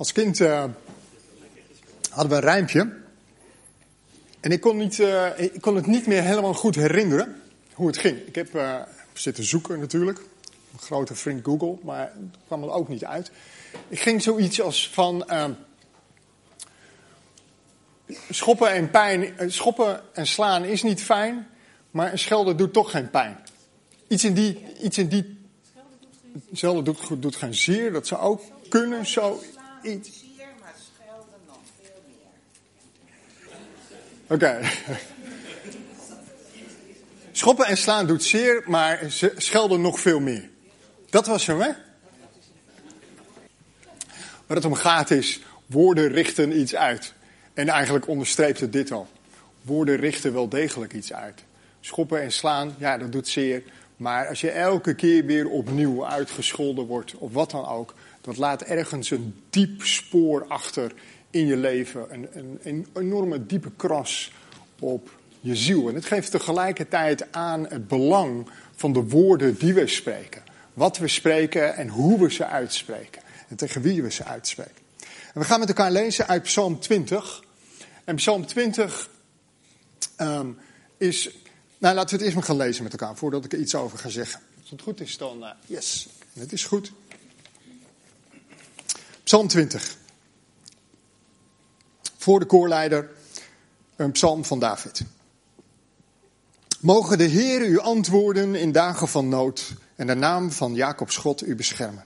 Als kind uh, hadden we een rijmpje. En ik kon, niet, uh, ik kon het niet meer helemaal goed herinneren hoe het ging. Ik heb uh, zitten zoeken natuurlijk. Een grote vriend Google, maar het kwam er ook niet uit. Ik ging zoiets als van. schoppen en pijn. Schoppen en slaan is niet fijn, maar een schelden doet toch geen pijn. Iets in die. Iets in die doet, doet geen zeer, dat zou ook kunnen, zo iets. Oké. Schoppen en slaan doet zeer, maar schelden nog veel meer. Dat was hem, hè? Waar het om gaat is, woorden richten iets uit. En eigenlijk onderstreept het dit al. Woorden richten wel degelijk iets uit. Schoppen en slaan, ja, dat doet zeer. Maar als je elke keer weer opnieuw uitgescholden wordt, of wat dan ook, dat laat ergens een diep spoor achter in je leven. Een, een, enorme diepe kras op je ziel. En het geeft tegelijkertijd aan het belang van de woorden die we spreken. Wat we spreken en hoe we ze uitspreken. En tegen wie we ze uitspreken. En we gaan met elkaar lezen uit Psalm 20. En Psalm 20 um, ehm, is nou, laten we het eerst maar gaan lezen met elkaar, voordat ik er iets over ga zeggen. Als het goed is, dan uh, yes, het is goed. Psalm 20. Voor de koorleider, een psalm van David. Mogen de Heer u antwoorden in dagen van nood en de naam van Jacobs God u beschermen.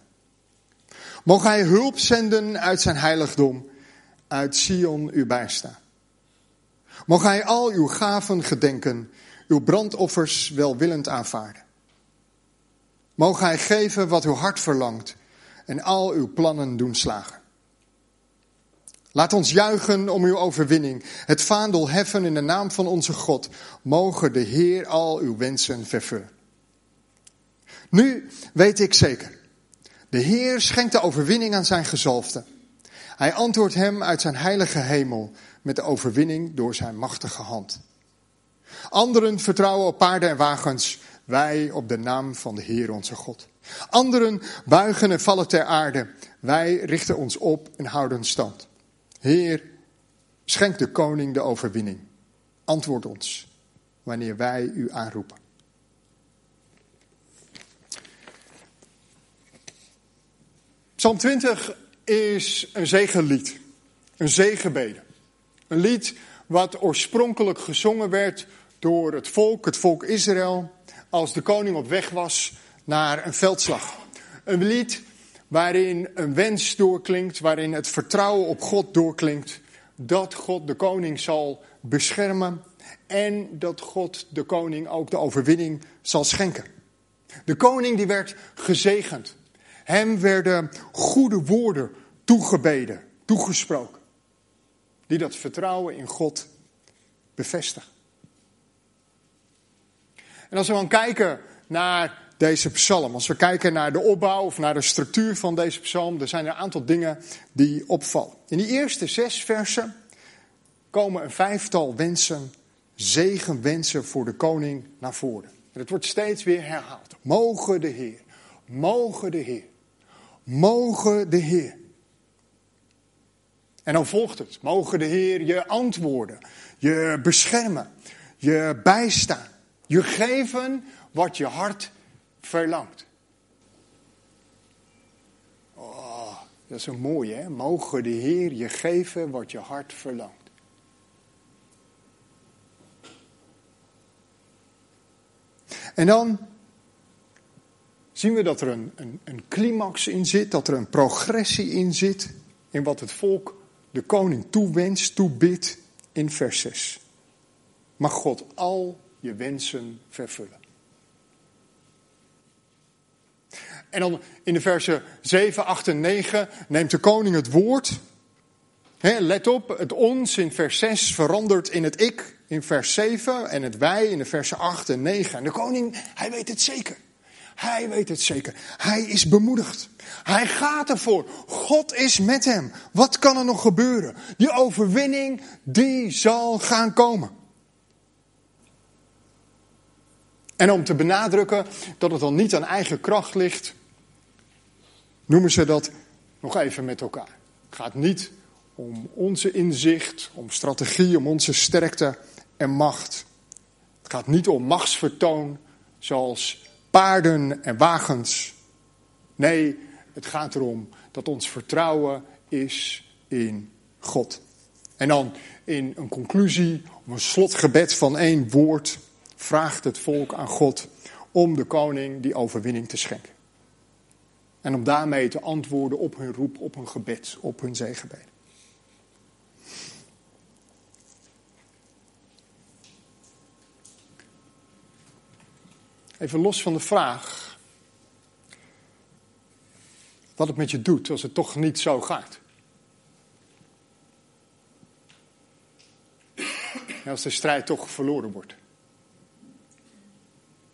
Mogen hij hulp zenden uit zijn heiligdom, uit Sion u bijstaan. Mogen hij al uw gaven gedenken uw brandoffers welwillend aanvaarden. Mogen Hij geven wat uw hart verlangt en al uw plannen doen slagen. Laat ons juichen om uw overwinning, het vaandel heffen in de naam van onze God. Mogen de Heer al uw wensen vervullen. Nu weet ik zeker, de Heer schenkt de overwinning aan zijn gezalfde. Hij antwoordt hem uit zijn heilige hemel met de overwinning door zijn machtige hand. Anderen vertrouwen op paarden en wagens, wij op de naam van de Heer onze God. Anderen buigen en vallen ter aarde, wij richten ons op en houden stand. Heer, schenk de koning de overwinning. Antwoord ons wanneer wij u aanroepen. Psalm 20 is een zegenlied, een zegenbede. Een lied wat oorspronkelijk gezongen werd door het volk, het volk Israël, als de koning op weg was naar een veldslag. Een lied waarin een wens doorklinkt, waarin het vertrouwen op God doorklinkt, dat God de koning zal beschermen en dat God de koning ook de overwinning zal schenken. De koning die werd gezegend. Hem werden goede woorden toegebeden, toegesproken, die dat vertrouwen in God bevestigen. En als we dan kijken naar deze psalm, als we kijken naar de opbouw of naar de structuur van deze psalm, er zijn er een aantal dingen die opvallen. In die eerste zes versen komen een vijftal wensen, zegenwensen voor de koning naar voren. En het wordt steeds weer herhaald. Mogen de Heer, mogen de Heer, mogen de Heer. En dan volgt het. Mogen de Heer je antwoorden, je beschermen, je bijstaan. Je geven wat je hart verlangt. Oh, dat is zo mooi hè. Mogen de Heer je geven wat je hart verlangt. En dan zien we dat er een, een, een climax in zit, dat er een progressie in zit in wat het volk de koning toewenst, toebidt in vers 6. Mag God al je wensen vervullen. En dan in de versen 7, 8 en 9 neemt de koning het woord. let op, het ons in vers 6 verandert in het ik in vers 7 en het wij in de versen 8 en 9. En de koning, hij weet het zeker. Hij weet het zeker. Hij is bemoedigd. Hij gaat ervoor. God is met hem. Wat kan er nog gebeuren? Die overwinning, die zal gaan komen. En om te benadrukken dat het dan niet aan eigen kracht ligt, noemen ze dat nog even met elkaar. Het gaat niet om onze inzicht, om strategie, om onze sterkte en macht. Het gaat niet om machtsvertoon zoals paarden en wagens. Nee, het gaat erom dat ons vertrouwen is in God. En dan in een conclusie, of een slotgebed van één woord, vraagt het volk aan God om de koning die overwinning te schenken. En om daarmee te antwoorden op hun roep, op hun gebed, op hun zegenbeden. Even los van de vraag wat het met je doet als het toch niet zo gaat. Als de strijd toch verloren wordt.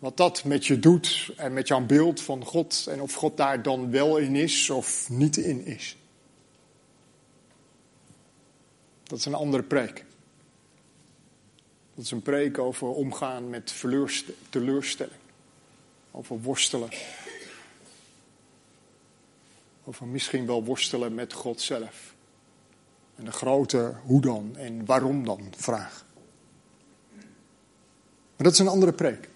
Wat dat met je doet en met jouw beeld van God en of God daar dan wel in is of niet in is. Dat is een andere preek. Dat is een preek over omgaan met teleurstelling. Over worstelen. Over misschien wel worstelen met God zelf. En de grote hoe dan en waarom dan vraag. Maar dat is een andere preek.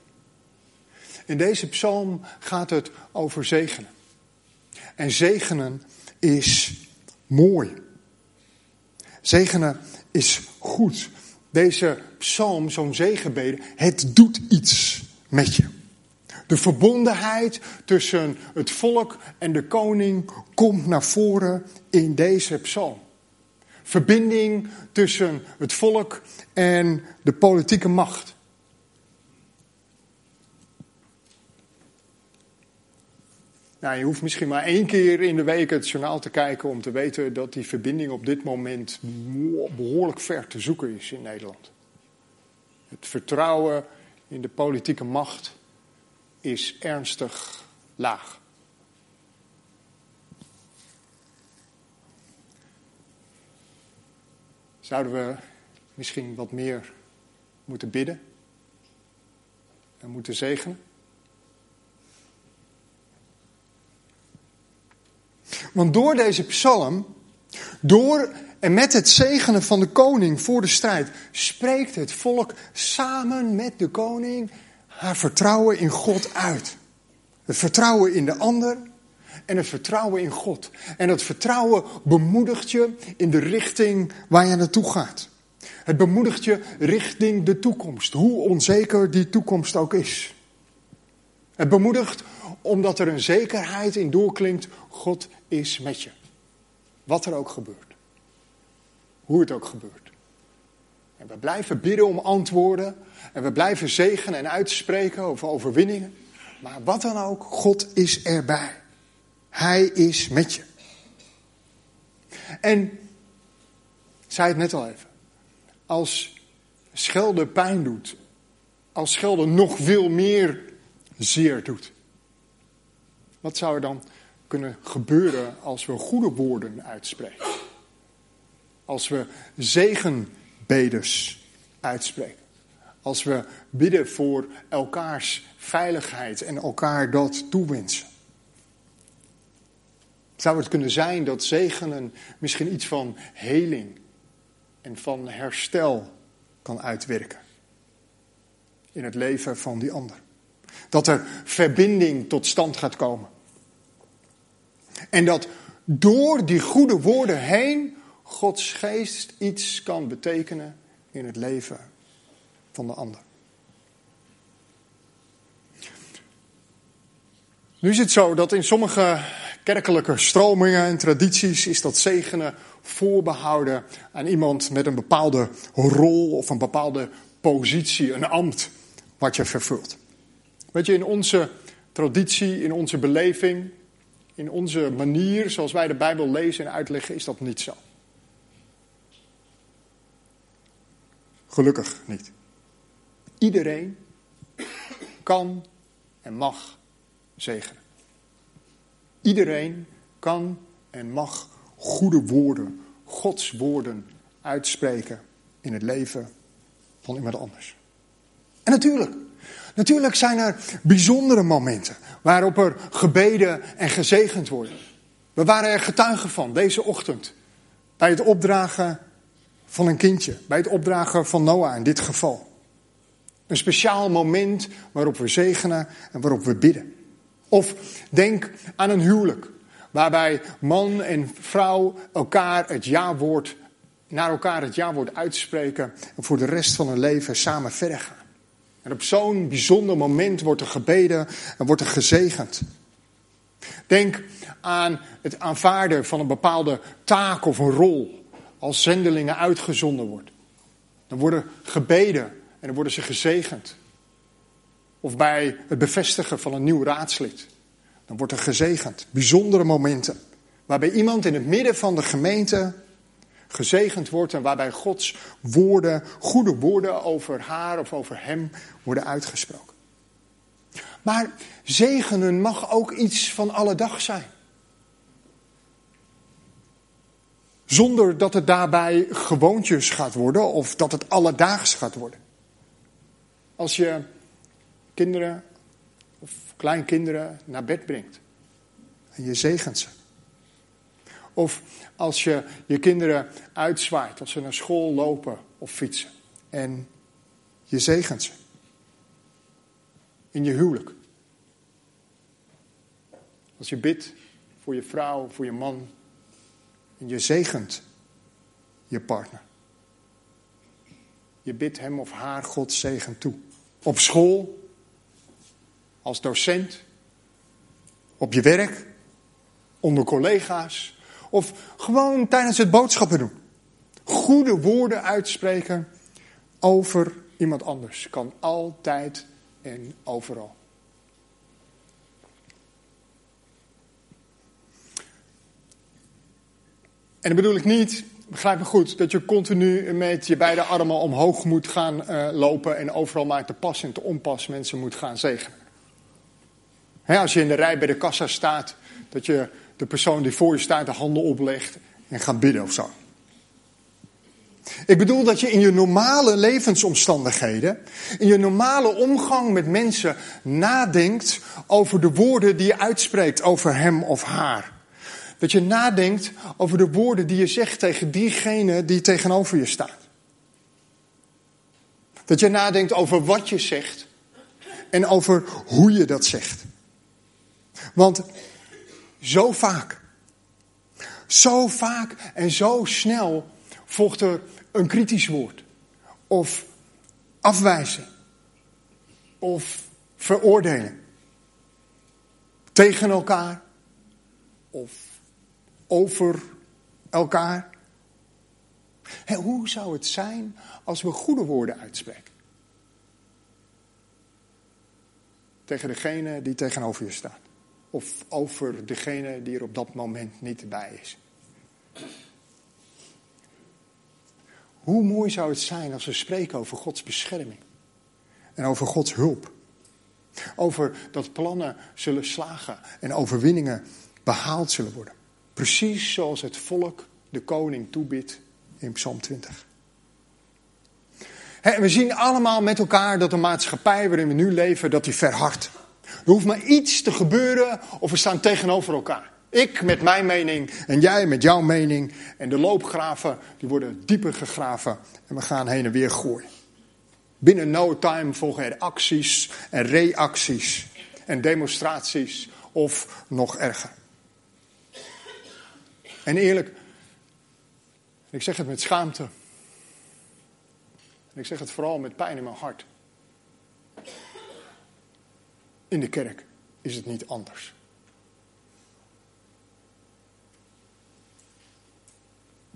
In deze psalm gaat het over zegenen. En zegenen is mooi. Zegenen is goed. Deze psalm, zo'n zegenbede, het doet iets met je. De verbondenheid tussen het volk en de koning komt naar voren in deze psalm. Verbinding tussen het volk en de politieke macht. Nou, je hoeft misschien maar één keer in de week het journaal te kijken om te weten dat die verbinding op dit moment behoorlijk ver te zoeken is in Nederland. Het vertrouwen in de politieke macht is ernstig laag. Zouden we misschien wat meer moeten bidden en moeten zegenen? Want door deze psalm, door en met het zegenen van de koning voor de strijd, spreekt het volk samen met de koning haar vertrouwen in God uit. Het vertrouwen in de ander en het vertrouwen in God. En dat vertrouwen bemoedigt je in de richting waar je naartoe gaat. Het bemoedigt je richting de toekomst, hoe onzeker die toekomst ook is. Het bemoedigt omdat er een zekerheid in doorklinkt, God is met je. Wat er ook gebeurt. Hoe het ook gebeurt. En we blijven bidden om antwoorden. En we blijven zegenen en uitspreken over overwinningen. Maar wat dan ook, God is erbij. Hij is met je. En, zei het net al even. Als schelden pijn doet. Als schelden nog veel meer zeer doet. Wat zou er dan kunnen gebeuren als we goede woorden uitspreken? Als we zegenbeders uitspreken? Als we bidden voor elkaars veiligheid en elkaar dat toewensen? Zou het kunnen zijn dat zegenen misschien iets van heling en van herstel kan uitwerken in het leven van die ander? Dat er verbinding tot stand gaat komen. En dat door die goede woorden heen Gods geest iets kan betekenen in het leven van de ander. Nu is het zo dat in sommige kerkelijke stromingen en tradities is dat zegenen voorbehouden aan iemand met een bepaalde rol of een bepaalde positie, een ambt wat je vervult. Weet je, in onze traditie, in onze beleving, in onze manier zoals wij de Bijbel lezen en uitleggen, is dat niet zo. Gelukkig niet. Iedereen kan en mag zegenen. Iedereen kan en mag goede woorden, Gods woorden uitspreken in het leven van iemand anders. En natuurlijk, natuurlijk zijn er bijzondere momenten waarop er gebeden en gezegend worden. We waren er getuigen van deze ochtend Bij het opdragen van een kindje, bij het opdragen van Noah in dit geval. Een speciaal moment waarop we zegenen en waarop we bidden. Of denk aan een huwelijk, waarbij man en vrouw elkaar het ja-woord, naar elkaar het ja-woord uitspreken en voor de rest van hun leven samen verder gaan. En op zo'n bijzonder moment wordt er gebeden en wordt er gezegend. Denk aan het aanvaarden van een bepaalde taak of een rol als zendelingen uitgezonden wordt. Dan worden gebeden en dan worden ze gezegend. Of bij het bevestigen van een nieuw raadslid. Dan wordt er gezegend. Bijzondere momenten. Waarbij iemand in het midden van de gemeente gezegend wordt en waarbij Gods woorden, goede woorden over haar of over hem worden uitgesproken. Maar zegenen mag ook iets van alle dag zijn. Zonder dat het daarbij gewoontjes gaat worden of dat het alledaags gaat worden. Als je kinderen of kleinkinderen naar bed brengt en je zegent ze. Of als je je kinderen uitzwaait als ze naar school lopen of fietsen en je zegent ze. In je huwelijk. Als je bidt voor je vrouw, voor je man en je zegent je partner. Je bidt hem of haar God zegen toe. Op school, als docent, op je werk, onder collega's of gewoon tijdens het boodschappen doen. Goede woorden uitspreken over iemand anders kan altijd en overal. En dan bedoel ik niet, begrijp me goed, dat je continu met je beide armen omhoog moet gaan uh, lopen en overal maar te pas en te onpas mensen moet gaan zegenen. als je in de rij bij de kassa staat, dat je de persoon die voor je staat de handen oplegt en gaat bidden of zo. Ik bedoel dat je in je normale levensomstandigheden, in je normale omgang met mensen nadenkt over de woorden die je uitspreekt over hem of haar. Dat je nadenkt over de woorden die je zegt tegen diegene die tegenover je staat. Dat je nadenkt over wat je zegt en over hoe je dat zegt. Want zo vaak, zo vaak en zo snel volgt er een kritisch woord. Of afwijzen. Of veroordelen. Tegen elkaar. Of over elkaar. hoe zou het zijn als we goede woorden uitspreken? Tegen degene die tegenover je staat. Of over degene die er op dat moment niet bij is. Hoe mooi zou het zijn als we spreken over Gods bescherming. En over Gods hulp. Over dat plannen zullen slagen en overwinningen behaald zullen worden. Precies zoals het volk de koning toebidt in Psalm 20. we zien allemaal met elkaar dat de maatschappij waarin we nu leven, dat die verhardt. Er hoeft maar iets te gebeuren of we staan tegenover elkaar. Ik met mijn mening en jij met jouw mening. En de loopgraven die worden dieper gegraven en we gaan heen en weer gooien. Binnen no time volgen er acties en reacties en demonstraties of nog erger. En eerlijk, ik zeg het met schaamte. Ik zeg het vooral met pijn in mijn hart. In de kerk is het niet anders.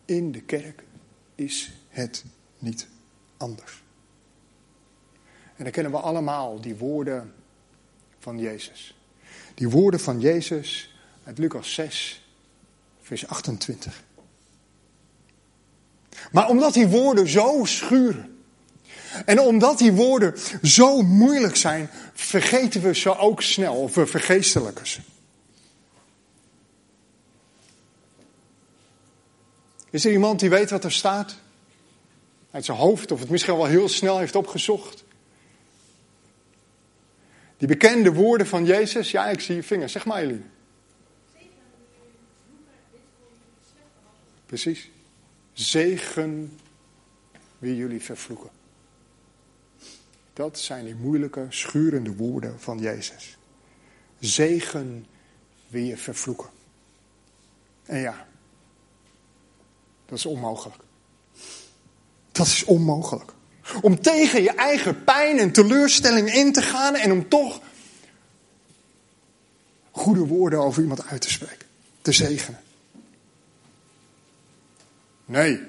In de kerk is het niet anders. En dan kennen we allemaal die woorden van Jezus. Die woorden van Jezus uit Lucas 6, vers 28. Maar omdat die woorden zo schuren. En omdat die woorden zo moeilijk zijn, vergeten we ze ook snel. Of we vergeestelijken ze. Is er iemand die weet wat er staat? Uit zijn hoofd, of het misschien wel heel snel heeft opgezocht? Die bekende woorden van Jezus? Ja, ik zie je vinger. Zeg maar, Eline. Precies. Zegen wie jullie vervloeken. Dat zijn die moeilijke, schurende woorden van Jezus. Zegen wie je vervloeken. En ja, dat is onmogelijk. Dat is onmogelijk. Om tegen je eigen pijn en teleurstelling in te gaan en om toch goede woorden over iemand uit te spreken, te zegenen. Nee,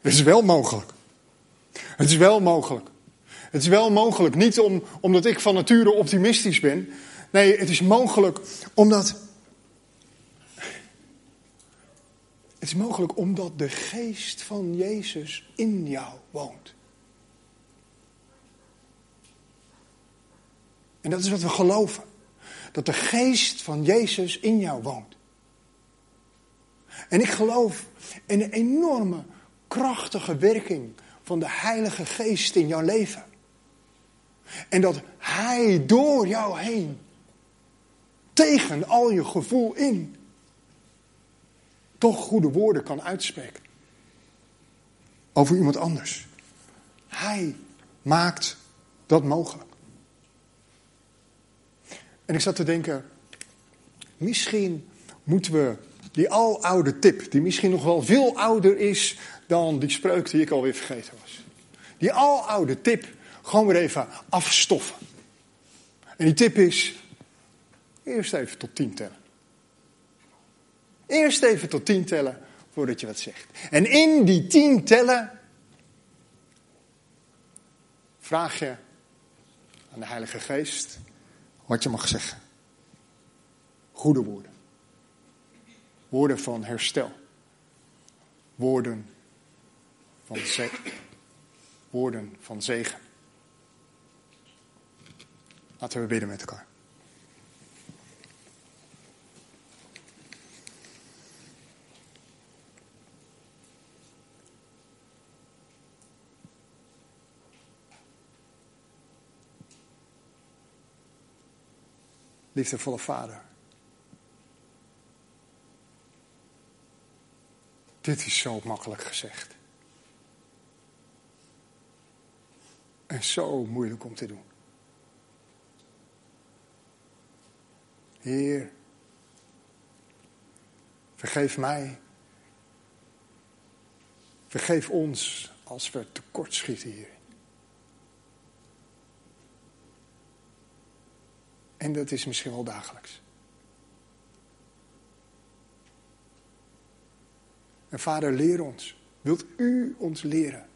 het is wel mogelijk. Het is wel mogelijk. Het is wel mogelijk, niet om, omdat ik van nature optimistisch ben. Nee, het is mogelijk omdat. Het is mogelijk omdat de geest van Jezus in jou woont. En dat is wat we geloven. Dat de geest van Jezus in jou woont. En ik geloof in een enorme, krachtige werking van de Heilige Geest in jouw leven. En dat Hij door jou heen, tegen al je gevoel in, toch goede woorden kan uitspreken. Over iemand anders. Hij maakt dat mogelijk. En ik zat te denken, misschien moeten we die aloude tip, die misschien nog wel veel ouder is dan die spreuk die ik alweer vergeten was. Die aloude tip gewoon weer even afstoffen. En die tip is, eerst even tot tien tellen. Eerst even tot tien tellen voordat je wat zegt. En in die tien tellen vraag je aan de Heilige Geest wat je mag zeggen. Goede woorden. Woorden van herstel. Woorden van, zegen. woorden van zegen. Laten we bidden met elkaar. Liefdevolle Vader. Dit is zo makkelijk gezegd. En zo moeilijk om te doen. Heer, vergeef mij. Vergeef ons als we tekortschieten hier. En dat is misschien wel dagelijks. En vader, leer ons. Wilt u ons leren?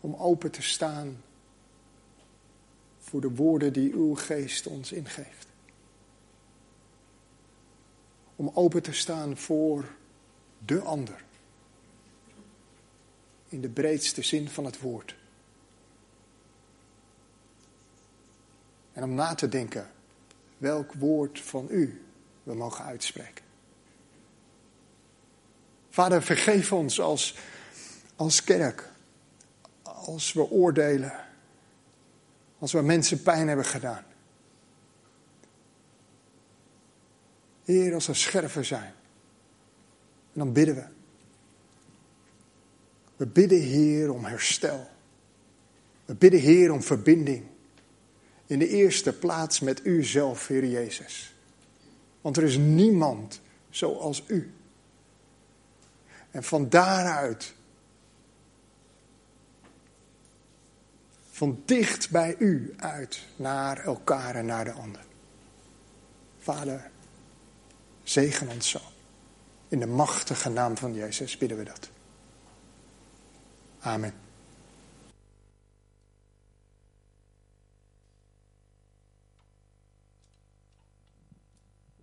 Om open te staan voor de woorden die uw geest ons ingeeft. Om open te staan voor de ander. In de breedste zin van het woord. En om na te denken welk woord van u we mogen uitspreken. Vader, vergeef ons als, als kerk, als we oordelen, als we mensen pijn hebben gedaan. Heer, als er scherven zijn. En dan bidden we. We bidden, Heer, om herstel. We bidden, Heer, om verbinding. In de eerste plaats met U zelf, Heer Jezus. Want er is niemand zoals U. En van daaruit, van dicht bij U uit, naar elkaar en naar de ander. Vader, zegen ons zo. In de machtige naam van Jezus bidden we dat. Amen.